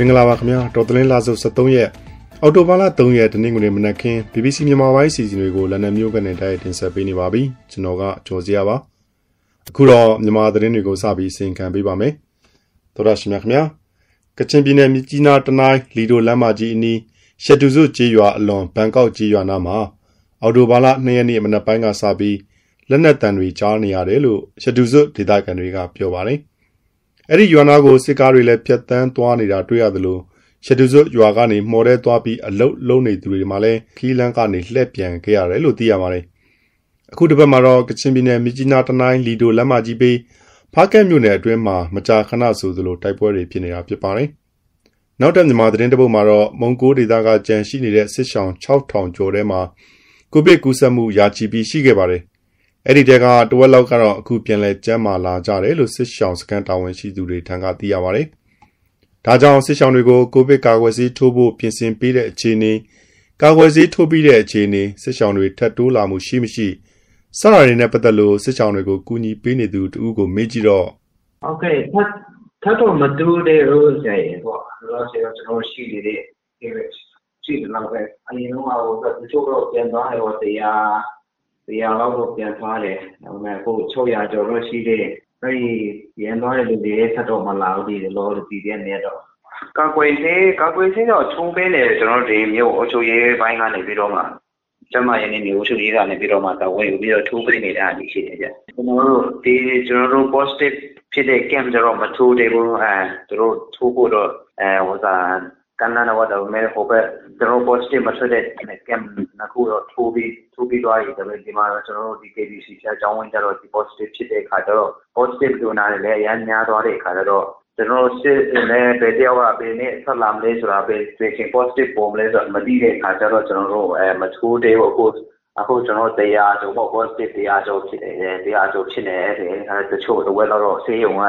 မင်္ဂလာပါခင်ဗျာတော်တလင်းလာစု73ရက်အော်တိုဘာလ3ရက်တနင်္ဂနွေမနက်ခင်း BBC မြန်မာပိုင်းစီစဉ်တွေကိုလန်ဒန်မြို့ကနေတိုက်ရိုက်တင်ဆက်ပေးနေပါပြီကျွန်တော်ကကျော်စရာပါအခုတော့မြန်မာသတင်းတွေကိုစပြီးစင်ခံပေးပါမယ်သောရရှိမြခင်ဗျာကချင်ပြည်နယ်မြကြီးနားတနိုင်းလီဒိုလမ်းမကြီးအနီးရှက်တူစုကျေးရွာအလွန်ဘန်ကောက်ကျေးရွာနားမှာအော်တိုဘာလ2ရက်နေ့မနက်ပိုင်းကစပြီးလက်နက်တံတွေကြားနေရတယ်လို့ရှက်တူစုဒေသခံတွေကပြောပါတယ် အဲ့ဒီရွာနာကိုစစ်ကားတွေလည်းဖြတ်တန်းသွားနေတာတွေ့ရသလိုရှတူစွရွာကနေမှော်တဲသွားပြီးအလုတ်လုံးနေသူတွေမှလည်းခီးလန်းကနေလှည့်ပြန်ခဲ့ရတယ်လို့သိရပါတယ်။အခုတစ်ပတ်မှာတော့ကချင်ပြည်နယ်မြကြီးနားတနိုင်းလီဒိုလက်မကြီးပေးဖားကက်မြို့နယ်အတွင်းမှာမကြာခဏဆိုသလိုတိုက်ပွဲတွေဖြစ်နေတာဖြစ်ပါတယ်။နောက်တဲ့မြန်မာသတင်းတပုတ်မှာတော့မုံကိုဒေသကကြံရှိနေတဲ့စစ်ဆောင်6000ကျော်ထဲမှာကိုဗစ်ကူးစက်မှုရာချီပြီးရှိခဲ့ပါတယ် အဲ့ဒီတဲကတဝက်လောက်ကတော့အခုပြန်လဲကျမ်းမာလာကြတယ်လို့စစ်ရှောင်းစကန်တာဝန်ရှိသူတွေထံကသိရပါတယ်။ဒါကြောင့်စစ်ရှောင်းတွေကိုကိုဗစ်ကာကွယ်ဆေးထိုးဖို့ပြင်ဆင်ပေးတဲ့အခြေအနေကာကွယ်ဆေးထိုးပြီးတဲ့အခြေအနေစစ်ရှောင်းတွေထပ်တိုးလာမှုရှိမရှိစတာတွေနဲ့ပတ်သက်လို့စစ်ရှောင်းတွေကိုကူညီပေးနေသူတူကိုမေးကြည့်တော့ဟုတ်ကဲ့ထပ်ထပ်တော့မတူတဲ့ရိုးဆိုင်ပေါ့လောဆယ်ကျွန်တော်ရှိနေတဲ့ရှိတယ်လောက်ပဲအရင်ကတော့တချို့တော့ပြန်သွားရောတရား 100လောက်တော့ပြန်သွားတယ်။ဒါပေမဲ့အခု600ကျော်တော့ရှိသေးတယ်။အဲဒီပြန်သွားတဲ့လူတွေဆက်တော့မလာဘူးဒီလောဒီတဲ့နေတော့ကာကွယ်ဆေးကာကွယ်ဆေးတော့ချုံးပေးတယ်ကျွန်တော်တို့ဒီမြို့အချုပ်ရေးဘိုင်းကနေပြီးတော့မှကျမရင်းနေမျိုးချုပ်ရေးကနေပြီးတော့မှတော့ဝယ်ယူပြီးတော့ထိုးပေးနေတာအရှိတယ်ဗျ။ကျွန်တော်တို့ဒီကျွန်တော်တို့ positive ဖြစ်တဲ့ camp ကြတော့မထိုးသေးဘူးအဲသူတို့ထိုးဖို့တော့အဲဟိုစား ကန္နနဝတ်မဲဟိုဘက်ကျွန်တော် positive မထွက်တဲ့ camp နှစ်ခုတော့ထိုးပြီးထိုးပြီးသွားပြီဒါပေမဲ့ဒီမှာတော့ကျွန်တော်တို့ဒီ KBC ဆရာကျောင်းဝင်ကြတော့ဒီ positive ဖြစ်တဲ့အခါကျတော့ positive လူနာတွေလည်းအများများသွားတဲ့အခါကျတော့ကျွန်တော်စစ်လည်းဘယ်တယောက်ကဘယ်နဲ့ဆက်လာမလဲဆိုတာဘယ်တွေ့ချင်း positive ပေါ်မလဲဆိုတာမသိတဲ့အခါကျတော့ကျွန်တော်တို့အဲမထိုးသေးဘူးအခုအခုကျွန်တော်တရားကျော်ပေါ့ positive တရားကျော်ဖြစ်နေတယ်တရားကျော်ဖြစ်နေတယ်အဲတချို့တော့ဝက်တော့ဆေးရုံက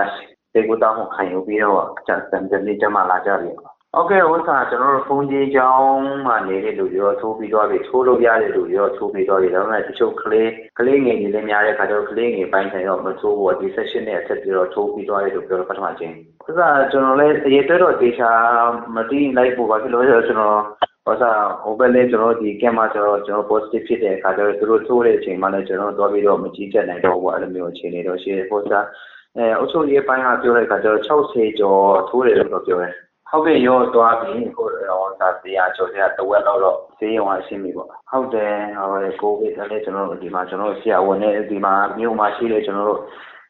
တေကိုတောင်းခံယူပြီးတော့ကျန်တဲ့နေ့ကျမှလာကြတယ် ဟုတ်ကဲ့ဥစ္စာကျွန်တော်တို့ဘုန်းကြီးကျောင်းမှာနေတဲ့လူတွေရောထိုးပြီးသွားပြီထိုးလို့ရတဲ့လူတွေရောထိုးပြီးသွားပြီဒါပေမဲ့တချို့ကလေးကလေးငယ်တွေလည်းများတဲ့ခါကျတော့ကလေးငယ်ပိုင်းဆိုင်တော့မထိုးဘူးဒီ session နဲ့အဆက်ပြီးတော့ထိုးပြီးသွားတယ်လို့ပြောတော့ပထမချင်းဥစ္စာကျွန်တော်လည်းအရေးတွဲတော့တေချာမသိလိုက်ဖို့ပါဖြစ်လို့ကျွန်တော်ဟောစားဟိုဘက်လည်းကျွန်တော်ဒီကင်မကျွန်တော်ကျွန်တော် positive ဖြစ်တဲ့အခါကျတော့သူတို့ထိုးတဲ့အချိန်မှလည်းကျွန်တော်သွားပြီးတော့မကြည့်ချက်နိုင်တော့ဘူးအဲ့လိုမျိုးအခြေအနေတော့ရှိတယ်ဟောစားအဲအုပ်ချုပ်ရေးပိုင်းကပြောတဲ့အခါကျတော့60ကျော်ထိုးတယ်လို့ပြောတယ် ဟုတ်ကဲ့ရောသွားပြီဟိုတော့ဒါတရားကျော်တဲ့တဝက်တော့ဈေးရုံကရှင်းပြီပေါ့ဟုတ်တယ်ဟိုကိုဗစ်လည်းကျွန်တော်တို့ဒီမှာကျွန်တော်ဆရာဝန်နဲ့ဒီမှာမြို့မှာရှိတဲ့ကျွန်တော်တို့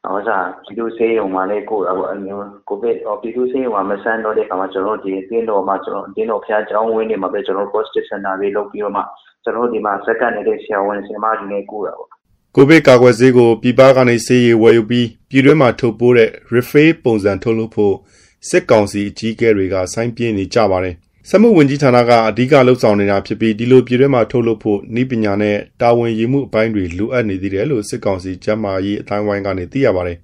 ဟောစားပြည်သူဆေးရုံမှာလည်းကိုယ်အမျိုးကိုဗစ်ပြည်သူဆေးရုံမှာမဆန်းတော့တဲ့ခါမှာကျွန်တော်တို့ဒီအင်းတော်မှာကျွန်တော်အင်းတော်ဖျားကျောင်းဝင်းနေမှာပဲကျွန်တော် positive center တွေလုပ်ပြီးတော့မှကျွန်တော်တို့ဒီမှာစက္ကန့်နေတဲ့ဆရာဝန်ဆရာမတွေနဲ့ကိုယ်တာပေါ့ကိုဗစ်ကာကွယ်ဆေးကိုပြည်ပကနေဆေးရည်ဝယ်ယူပြီးပြည်တွင်းမှာထုတ်ပိုးတဲ့ refill ပုံစံထုတ်လုပ်ဖို့ စစ်ကောင်စီအကြီးအကဲတွေကဆိုင်းပြင်းနေကြပါတယ်။စက်မှုဝန်ကြီးဌာနကအဓိကလှုပ်ဆောင်နေတာဖြစ်ပြီးဒီလိုပြည်တွင်းမှာထုတ်လုပ်ဖို့ဤပညာနဲ့တာဝန်ယူမှုအပိုင်းတွေလိုအပ်နေသေးတယ်လို့စစ်ကောင်စီကျန်းမာရေးအတိုင်းဝိုင်းကနေသိရပါတယ်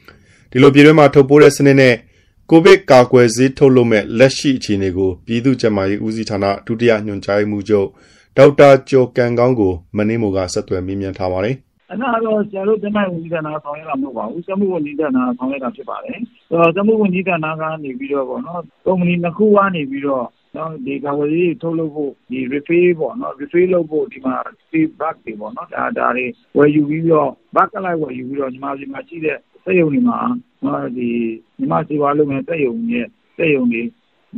။ဒီလိုပြည်တွင်းမှာထုတ်ပိုးတဲ့စနစ်နဲ့ကိုဗစ်ကာကွယ်ဆေးထုတ်လုပ်မဲ့လက်ရှိအခြေအနေကိုပြည်သူ့ကျန်းမာရေးဦးစီးဌာနဒုတိယညွှန်ကြားမှုချုပ်ဒေါက်တာကျော်ကန်ကောင်းကိုမင်းမို့ကဆက်သွယ်မေးမြန်းထားပါတယ်။ အဲ့ဒါတော့ဆရာတို့ကျန်းမာရေးဝန်ကြီးဌာနကဆောင်ရွက်တာမဟုတ်ပါဘူးစက်မှုဝန်ကြီးဌာနကဆောင်ရွက်တာဖြစ်ပါတယ်ဆိုတော့စက်မှုဝန်ကြီးဌာနကနေပြီးတော့ပေါ့နော်ကုမ္ပဏီနှစ်ခုကနေပြီးတော့နော်ဒီကာဝေးထုတ်လုပ်ဖို့ဒီ refill ပေါ့နော် refill လုပ်ဖို့ဒီမှာ feedback တွေပေါ့နော်ဒါဒါတွေဝယ်ယူပြီးတော့ back လိုက်ဝယ်ယူပြီးတော့ညီမစီမှာရှိတဲ့စက်ရုံတွေမှာနော်ဒီညီမစီပါလုပ်ငန်းစက်ရုံရဲ့စက်ရုံတွေ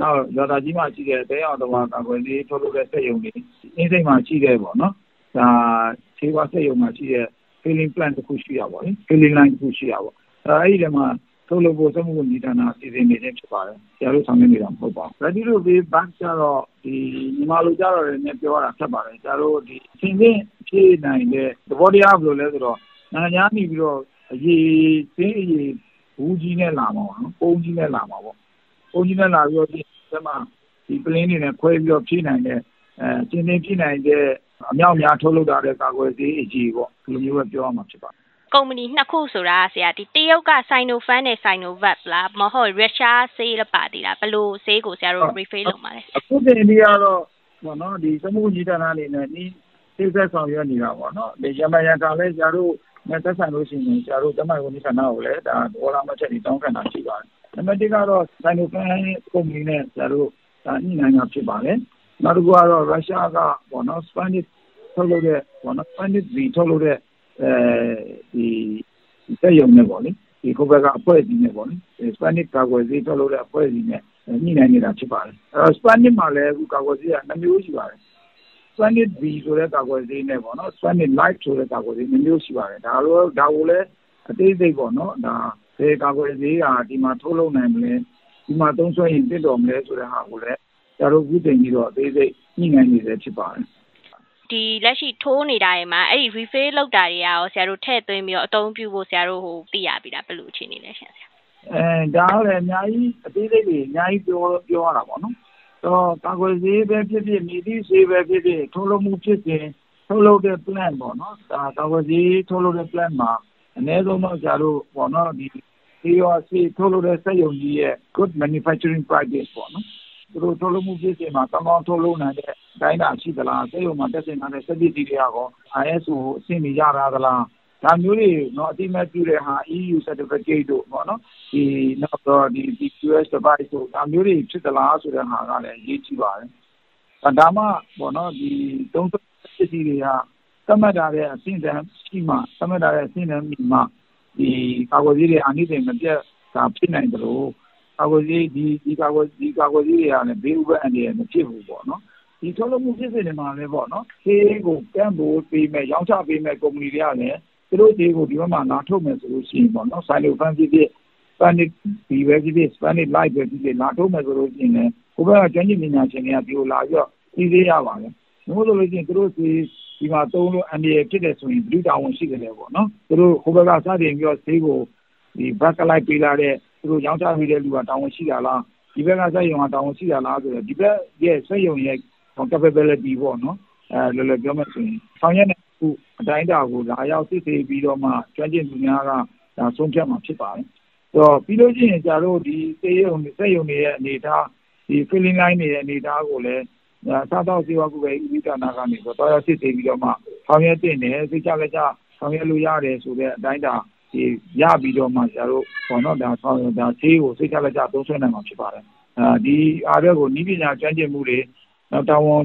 နောက်ဇာတာကြီးမှာရှိတဲ့တဲအောင်တော်ကာကွယ်ရေးထုတ်လုပ်တဲ့စက်ရုံတွေအင်းစိတ်မှာရှိတဲ့ပေါ့နော်ဒါခြေဝါစက်ရုံမှာရှိတဲ့ filling plant တစ်ခုရှိရပါလေ filling line တစ်ခုရှိရပါအဲအဲ့ဒီထဲမှာထုတ်လုပ်ဖို့စက်မှုဝန်ကြီးဌာနစီစဉ်နေခြင်းဖြစ်ပါတယ်ဆရာတို့ဆောင်ရွက်နေတာမဟုတ်ပါဘူး ready to pay bank ကျတော့ဒီညီမလိုကြတော့လည်းပြောတာဖြစ်ပါတယ်ဆရာတို့ဒီအချိန်ချင်းဖြည့်နိုင်တဲ့သဘောတရားဘယ်လိုလဲဆိုတော့နိုင်ငံသားနေပြီးတော့အရေးစင်းအရေးဘူးကြီးနဲ့လာမှာပေါ့နော်ပုံကြီးနဲ့လာမှာပေါ့ပုံကြီးနဲ့လာပြီးတော့ဒီထဲမှာဒီ plane တွေနဲ့ခွဲပြီးတော့ဖြည့်နိုင်တဲ့အဲကျင်းချင်းဖြည့်နိုင်တဲ့ အမြောက်အများထုတ်လုပ်တာတဲ့ကာကွယ်ဆေးအကြီးပေါ့ဒီလိုမျိုးပဲပြောရမှာဖြစ်ပါတယ်ကုမ္ပဏီနှစ်ခုဆိုတာဆရာဒီတရုတ်က Sinopharm နဲ့ Sinovac လားမဟုတ်ရုရှားဆေးလပါတီလားဘယ်လိုဆေးကိုဆရာတို့ refill လုပ်မှာလဲအခုတင်ဒီကတော့ဘောနော်ဒီစမှုကြီးဌာနအနေနဲ့ဒီစိတ်ဆက်ဆောင်ရွက်နေတာပေါ့နော်ဒီရမယံကလည်းဆရာတို့နဲ့သက်ဆိုင်လို့ရှိရင်ဆရာတို့တမိုင်ဝန်ကြီးဌာနကိုလည်းဒါဒေါ်လာမချက်ပြီးတောင်းခံတာရှိပါတယ်နံပါတ်1ကတော့ Sinopharm ကုမ္ပဏီနဲ့ဆရာတို့ညှိနှိုင်းတာဖြစ်ပါတယ် နောက်တစ်ခုကတော့ရုရှားကပေါ့နော် Sputnik ထုတ်လုပ်တဲ့ပေါ့နော် Sputnik V ထုတ်လုပ်တဲ့အဲဒီစက်ရုံနဲ့ပေါ့လေဒီကိုဘက်ကအဖွဲ့အစည်းနဲ့ပေါ့လေ Sputnik ကာကွယ်ဆေးထုတ်လုပ်တဲ့အဖွဲ့အစည်းနဲ့ညှိနှိုင်းနေတာဖြစ်ပါတယ်အဲတော့ Sputnik မှာလည်းအခုကာကွယ်ဆေးက2မျိုးရှိပါတယ် Sputnik V ဆိုတဲ့ကာကွယ်ဆေးနဲ့ပေါ့နော် Sputnik Light ဆိုတဲ့ကာကွယ်ဆေး2မျိုးရှိပါတယ်ဒါလိုဒါကိုလည်းအသေးစိတ်ပေါ့နော်ဒါဘယ်ကာကွယ်ဆေးကဒီမှာထုတ်လုပ်နိုင်မလဲဒီမှာသုံးစွဲရင်ပြစ်တော်မလဲဆိုတဲ့ဟာကိုလည်း ကျတို့အခုတင်ပြီးတော့အသေးစိတ်ညှိနှိုင်းနေတယ်ဖြစ်ပါတယ်ဒီလက်ရှိထိုးနေတာတွေမှာအဲ့ဒီ refill လောက်တာတွေကရောဆရာတို့ထည့်သွင်းပြီးတော့အသုံးပြုဖို့ဆရာတို့ဟိုသိရပြီလားဘယ်လိုအခြေအနေလဲရှင်ဆရာအဲဒါလည်းအများကြီးအသေးစိတ်တွေအများကြီးပြောပြောရတာပေါ့နော်တော့ကာကွယ်ဆေးပဲဖြစ်ဖြစ်မိသည့်ဆေးပဲဖြစ်ဖြစ်ထုတ်လုပ်မှုဖြစ်စဉ်ထုတ်လုပ်တဲ့ plan ပေါ့နော်ဒါကာကွယ်ဆေးထုတ်လုပ်တဲ့ plan မှာအနည်းဆုံးတော့ကျတော့ပေါ့နော်ဒီဆေးရောဆေးထုတ်လုပ်တဲ့စက်ရုံကြီးရဲ့ good manufacturing practice ပေါ့နော် သူတို့ထုတ်လုပ်မှုဖြစ်စဉ်မှာကောင်းကောင်းထုတ်လုပ်နိုင်တဲ့တိုင်းတာရှိသလားစက်ရုံမှာတက်ဆင်ထားတဲ့စက်ပစ္စည်းတွေရော ISO အဆင့်တွေရတာသလားဒါမျိုးတွေနော်အတိမတ်ပြုတဲ့ဟာ EU certificate တို့ပေါ့နော်ဒီနောက်တော့ဒီ US device တို့ဒါမျိုးတွေဖြစ်သလားဆိုတဲ့ဟာကလည်းအရေးကြီးပါတယ်ဒါမှပေါ့နော်ဒီသုံးပစ္စည်းတွေကသတ်မှတ်ထားတဲ့အဆင့်တန်းရှိမှသတ်မှတ်ထားတဲ့အဆင့်တန်းမိမှဒီကာကွယ်ဆေးတွေအနည်းငယ်မပြတ်တာဖြစ်နိုင်တယ်လို့ ကာကွယ်ဆေးဒီဒီကာကွယ်ဒီကာကွယ်ဆေးတွေကလည်းဘေးဥပအန္တရာယ်မဖြစ်ဘူးပေါ့နော်ဒီထုတ်လုပ်မှုဖြစ်စဉ်တွေမှာလည်းပေါ့နော်ဆေးကိုကန့်ဖို့ပေးမယ်ရောင်းချပေးမယ်ကုမ္ပဏီတွေကလည်းသူတို့ဆေးကိုဒီဘက်မှာလာထုတ်မယ်ဆိုလို့ရှိရင်ပေါ့နော်ဆိုင်လိုဖန်ဖြစ်ဖြစ် Spanish ဒီပဲဖြစ်ဖြစ် Spanish Light ပဲဖြစ်ဖြစ်လာထုတ်မယ်ဆိုလို့ရှိရင်လည်းဟိုဘက်ကကျွမ်းကျင်ပညာရှင်တွေကဒီလိုလာပြီးတော့သိသေးရပါတယ်။ဘို့ဆိုလို့ရှိရင်သူတို့ဆေးဒီမှာသုံးလို့အန္တရာယ်ဖြစ်တယ်ဆိုရင်ဘလူးတာဝန်ရှိတယ်ပေါ့နော်။သူတို့ဟိုဘက်ကစတင်ပြီးတော့ဆေးကိုဒီဘက်ကလိုက်ပေးလာတဲ့သူ တို့ရောင်းချပေးတဲ့လူကတာဝန်ရှိတာလားဒီဘက်ကစက်ရုံကတာဝန်ရှိတာလားဆိုတော့ဒီဘက်ရဲ့စက်ရုံရဲ့ capability ပေါ့နော်အဲလောလောပြောမယ်ဆိုရင်ဆောင်ရွက်နေခုအတိုင်းအတာကိုလာရောက်စစ်ဆေးပြီးတော့မှကျွမ်းကျင်သူများကဒါဆုံးဖြတ်မှာဖြစ်ပါတယ်။ဆိုတော့ပြီးလို့ရှိရင်ကျတော့ဒီစေရုံစက်ရုံတွေရဲ့အနေအထားဒီ filling line တွေရဲ့အနေအထားကိုလည်းစားတော့စေဝါကုပဲဥပဒေနာကနေတော့တော်ရစစ်ဆေးပြီးတော့မှဆောင်ရွက်တင်တယ်စိတ်ချလက်ချဆောင်ရွက်လို့ရတယ်ဆိုတဲ့အတိုင်းတာ ဒီရပြီးတော့မှကျတော့ဘောနော်ဒါဆောင်ရွက်ဒါသေးကိုစိတ်ချလက်ချသုံးဆွဲနိုင်မှာဖြစ်ပါတယ်။အဲဒီအားရကိုဤပညာကျွမ်းကျင်မှုတွေနောက်တာဝန်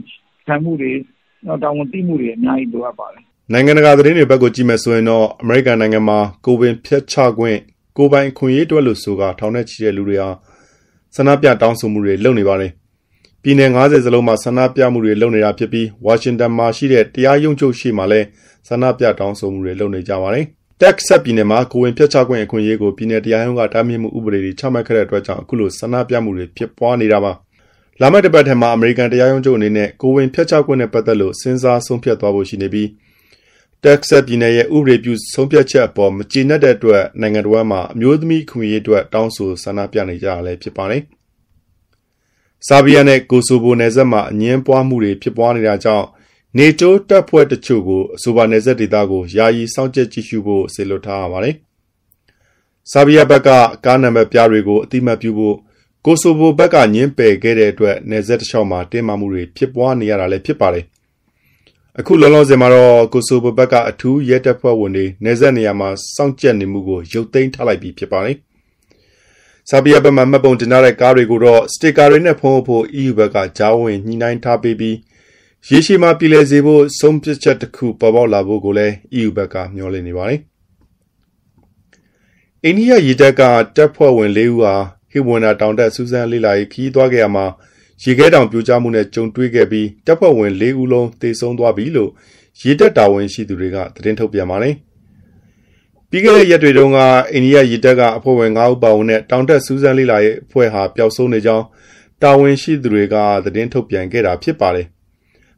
ခံမှုတွေနောက်တာဝန်သိမှုတွေအများကြီးလိုအပ်ပါတယ်နိုင်ငံတကာသတင်းတွေဘက်ကိုကြည့်မယ်ဆိုရင်တော့အမေရိကန်နိုင်ငံမှာကိုပင်ဖျက်ချခွင့်ကိုပိုင်ခွင့်ရေးတွက်လို့ဆိုကထောင်နဲ့ချီတဲ့လူတွေဟာဆန္ဒပြတောင်းဆိုမှုတွေလုပ်နေပါတယ်။ပြည်내90စလုံးမှာဆန္ဒပြမှုတွေလုပ်နေတာဖြစ်ပြီးဝါရှင်တန်မှာရှိတဲ့တရားရုံးချုပ်ရှိမှလည်းဆန္ဒပြတောင်းဆိုမှုတွေလုပ်နေကြပါတယ်။ Texas ပြည်နယ်မှာကိုဝင်ဖျက်ချခွင့်အခွင့်အရေးကိုပြည်내တရားရုံးကတားမြစ်မှုဥပဒေတွေချမှတ်ခဲ့တဲ့အတွက်ကြောင့်အခုလိုဆန္ဒပြမှုတွေဖြစ်ပွားနေတာပါ။လာမယ့်တစ်ပတ်ထဲမှာအမေရိကန်တရားရုံးချုပ်အနေနဲ့ကိုဝင်ဖျက်ချခွင့်နဲ့ပတ်သက်လို့စဉ်းစားဆုံးဖြတ်သွားဖို့ရှိနေပြီးတက်ဆက်ပြည်နယ်ရဲ့ဥပဒေပြုဆုံးဖြတ်ချက်အပေါ်မကျေနပ်တဲ့အတွက်နိုင်ငံတော်မှာအမျိုးသမီးခွင့်ရေးအတွက်တောင်းဆိုဆန္ဒပြနေကြရလဲဖြစ်ပါတယ်။ဆာဘီယာနဲ့ကိုဆိုဘိုနယ်စပ်မှာအငင်းပွားမှုတွေဖြစ်ပွားနေတာကြောင့် နေတိုးတပ်ဖွဲ့တချို့ကိုအဆိုပါနယ်စပ်ဒေသကိုယာယီစောင့်ကြပ်ကြည့်ရှုဖို့ဆေလွတ်ထားရပါတယ်။ဆာဘီယာဘက်ကကားနံပါတ်ပြားတွေကိုအတိမတ်ပြုဖို့ကိုဆိုဗိုဘက်ကညင်းပယ်ခဲ့တဲ့အတွက်နယ်စပ်တစ်လျှောက်မှာတင်းမာမှုတွေဖြစ်ပွားနေရတာလည်းဖြစ်ပါတယ်။အခုလောလောဆယ်မှာတော့ကိုဆိုဗိုဘက်ကအထူးရဲတပ်ဖွဲ့ဝင်တွေနယ်စပ်နေရာမှာစောင့်ကြပ်နေမှုကိုရုပ်သိမ်းထားလိုက်ပြီးဖြစ်ပါတယ်။ဆာဘီယာဘက်မှမှတ်ပုံတင်ထားတဲ့ကားတွေကိုတော့စတစ်ကာတွေနဲ့ဖုံးဖို့ EU ဘက်ကကြားဝင်ညှိနှိုင်းထားပေးပြီး ရေရှည်မှာပြည်လည်စေဖို့ဆုံးဖြတ်ချက်တစ်ခုပေါ်ပေါက်လာဖို့ကိုလည်း EU ဘက်ကမျှော်လင့်နေပါတယ်။အိန္ဒိယရေတပ်ကတပ်ဖွဲ့ဝင်၄ဦးဟာဟီဝန်နာတောင်တက်စူးစမ်းလေးလာရေးခီးသွားခဲ့ရမှာရေခဲတောင်ပြိုကျမှုနဲ့ကြုံတွေ့ခဲ့ပြီးတပ်ဖွဲ့ဝင်၄ဦးလုံးတေဆုံးသွားပြီလို့ရေတပ်တာဝန်ရှိသူတွေကသတင်းထုတ်ပြန်ပါတယ်။ပြီးခဲ့တဲ့ရက်တွေတုန်းကအိန္ဒိယရေတပ်ကအဖွဲ့ဝင်9ဦးပါဝင်တဲ့တောင်တက်စူးစမ်းလေးလာရေးအဖွဲ့ဟာပျောက်ဆုံးနေကြောင်းတာဝန်ရှိသူတွေကသတင်းထုတ်ပြန်ခဲ့တာဖြစ်ပါတယ်။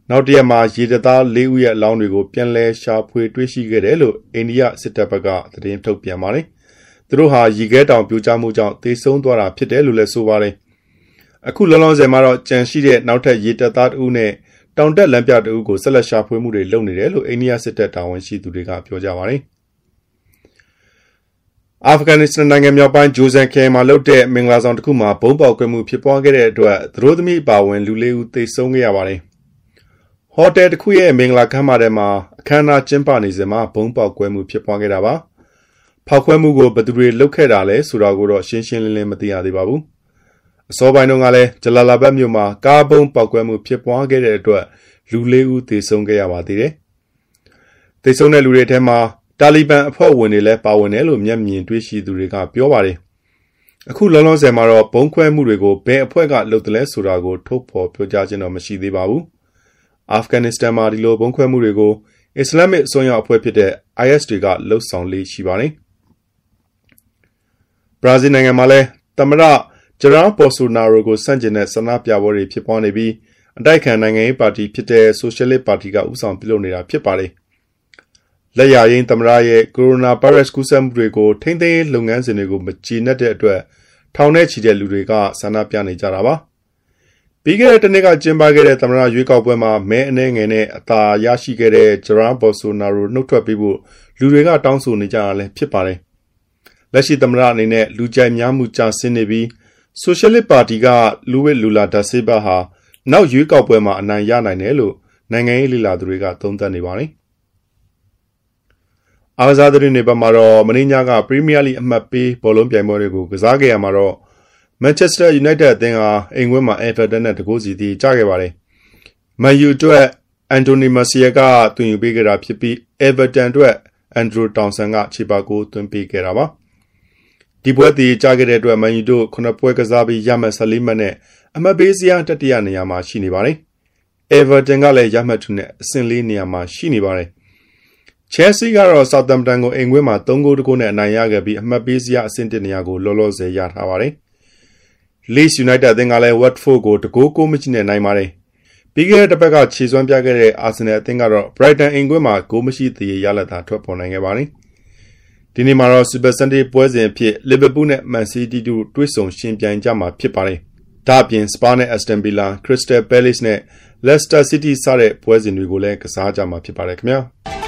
နောက်တရက်မှာရေတပ်သား၄ဦးရဲ့အလောင်းတွေကိုပြန်လည်ရှာဖွေတွေ့ရှိခဲ့တယ်လို့အိန္ဒိယစစ်တပ်ဘက်ကသတင်းထုတ်ပြန်ပါတယ်။သူတို့ဟာရီခဲတောင်ပြိုကျမှုကြောင့်သေဆုံးသွားတာဖြစ်တယ်လို့လည်းဆိုပါတယ်။အခုလောလောဆယ်မှာတော့ကြံရှိတဲ့နောက်ထပ်ရေတပ်သားတဦးနဲ့တောင်တက်လမ်းပြတဦးကိုဆက်လက်ရှာဖွေမှုတွေလုပ်နေတယ်လို့အိန္ဒိယစစ်တပ်တာဝန်ရှိသူတွေကပြောကြပါတယ်။အာဖဂန်နစ္စတန်နိုင်ငံမြောက်ပိုင်းဂျိုဇန်ခဲမှာလုပ်တဲ့မင်္ဂလာဆောင်တစ်ခုမှာဘုံပေါက်ကွဲမှုဖြစ်ပွားခဲ့တဲ့အတွက်သရိုးသမီးအပါဝင်လူလေးဦးသေဆုံးခဲ့ရပါတယ်။ ဟိုတယ်တစ်ခုရဲ့မင်္ဂလာခန်းမထဲမှာအခမ်းအနားကျင်းပနေစဉ်မှာဘုံပေါက်ကွဲမှုဖြစ်ပွားခဲ့တာပါ။ဖောက်ခွဲမှုကိုဘယ်သူတွေလုပ်ခဲ့တာလဲဆိုတာကိုတော့ရှင်းရှင်းလင်းလင်းမသိရသေးပါဘူးအစောပိုင်းတုန်းကလည်းဂျလာလာဘတ်မြို့မှာကားဘုံပောက်ကွဲမှုဖြစ်ပွားခဲ့တဲ့အတွက်လူလေးဦးသေဆုံးခဲ့ရပါသေးတယ်သေဆုံးတဲ့လူတွေထဲမှာတာလီဘန်အဖွဲ့ဝင်တွေလည်းပါဝင်တယ်လို့မျက်မြင်တွေ့ရှိသူတွေကပြောပါတယ်အခုလောလောဆယ်မှာတော့ဘုံခွဲမှုတွေကိုဘယ်အဖွဲ့ကလုပ်တယ်လဲဆိုတာကိုထုတ်ဖော်ပြောကြားခြင်းတော့မရှိသေးပါဘူး အာဖဂန်နစ္စတန်မှာဒီလိုဘုံခွဲမှုတွေကိုအစ္စလာမစ်အစွန်းရောက်အဖွဲ့ဖြစ်တဲ့ IS တွေကလှုပ်ဆောင်လေးရှိပါတယ်ဘရာဇီးနိုင်ငံမှာလည်းသမရဂျရာပေါ်ဆိုနာရိုကိုစန့်ကျင်တဲ့ဆန္ဒပြပွဲတွေဖြစ်ပွားနေပြီးအတိုက်ခံနိုင်ငံရေးပါတီဖြစ်တဲ့ဆိုရှယ်လစ်ပါတီကဥဆောင်ပြုလုပ်နေတာဖြစ်ပါတယ်လက်ရရင်သမရရဲ့ကိုရိုနာဗိုင်းရပ်စ်ကူးစက်မှုတွေကိုထိမ့်သိမ်းလုပ်ငန်းစဉ်တွေကိုမကြည်နက်တဲ့အတွက်ထောင်ထဲချီတဲ့လူတွေကဆန္ဒပြနေကြတာပါ ပြီးခဲ့တဲ့တနေ့ကကျင်းပခဲ့တဲ့သမရရွေးကောက်ပွဲမှာမဲအနှဲငယ်နဲ့အသာရရှိခဲ့တဲ့ဂျရာဘော်ဆိုနာရိုနှုတ်ထွက်ပြီးဖို့လူတွေကတောင်းဆိုနေကြတာလည်းဖြစ်ပါတယ်လက်ရှိသမရအနေနဲ့လူကြိုက်များမှုကြာဆင်းနေပြီးဆိုရှယ်လစ်ပါတီကလူဝစ်လူလာဒါဆေဘဟာနောက်ရွေးကောက်ပွဲမှာအနိုင်ရနိုင်တယ်လို့နိုင်ငံရေးလှလာသူတွေကသုံးသပ်နေပါတယ်အားကစားသတင်းတွေဘက်မှာတော့မင်းညာကပရီးမီးယားလိအမှတ်ပေးဘောလုံးပြိုင်ပွဲတွေကိုကစားခဲ့ရမှာတော့ မန်ချက်စတာယူနိုက်တက်အသင်းဟာအိမ်ဝင်းမှာအဲဖာတန်နဲ့တကိုးစီတီကျခဲ့ပါတယ်။မန်ယူအတွက်အန်တိုနီမဆီယာကတွင်ယူပေးခဲ့တာဖြစ်ပြီးအဲဗာတန်အတွက်အန်ဒရိုတောင်ဆန်ကခြေပါကိုသွင်းပေးခဲ့တာပါ။ဒီပွဲတီကျခဲ့တဲ့အတွက်မန်ယူတို့ခုနှစ်ပွဲကစားပြီးရမှတ်14မှတ်နဲ့အမှတ်ပေးစရာတတိယနေရာမှာရှိနေပါတယ်။ Everton ကလည်းရမှတ်2နဲ့အဆင့်၄နေရာမှာရှိနေပါတယ်။ Chelsea ကတော့ Southampton ကိုအိမ်ခွင်းမှာ3ဂိုးတကိုးနဲ့အနိုင်ရခဲ့ပြီးအမှတ်ပေးစရာအဆင့်1နေရာကိုလောလောဆယ်ရထားပါတယ်။ Leeds United အသင်းကလည်း Watford ကိုတကိုးကိုးမရှိနဲ့နိုင်ပါတယ်။ပြီးခဲ့တဲ့တစ်ပတ်ကခြေစွမ်းပြခဲ့တဲ့ Arsenal အသင်းကတော့ Brighton အိမ်ခွင်းမှာဂိုးမရှိသေးရလဒ်သာထွက်ပေါ်နိုင်ခဲ့ပါတယ်။ဒီနေ့မှာတော့ Super Sunday ပွဲစဉ်အဖြစ် Liverpool နဲ့ Man City တို့တွေ့ဆုံရှင်ပြိုင်ကြမှာဖြစ်ပါတယ်။ဒါ့အပြင် Spa နဲ့ Aston Villa, Crystal Palace နဲ့ Leicester City စတဲ့ပွဲစဉ်တွေကိုလည်းကစားကြမှာဖြစ်ပါတယ်ခင်ဗျာ။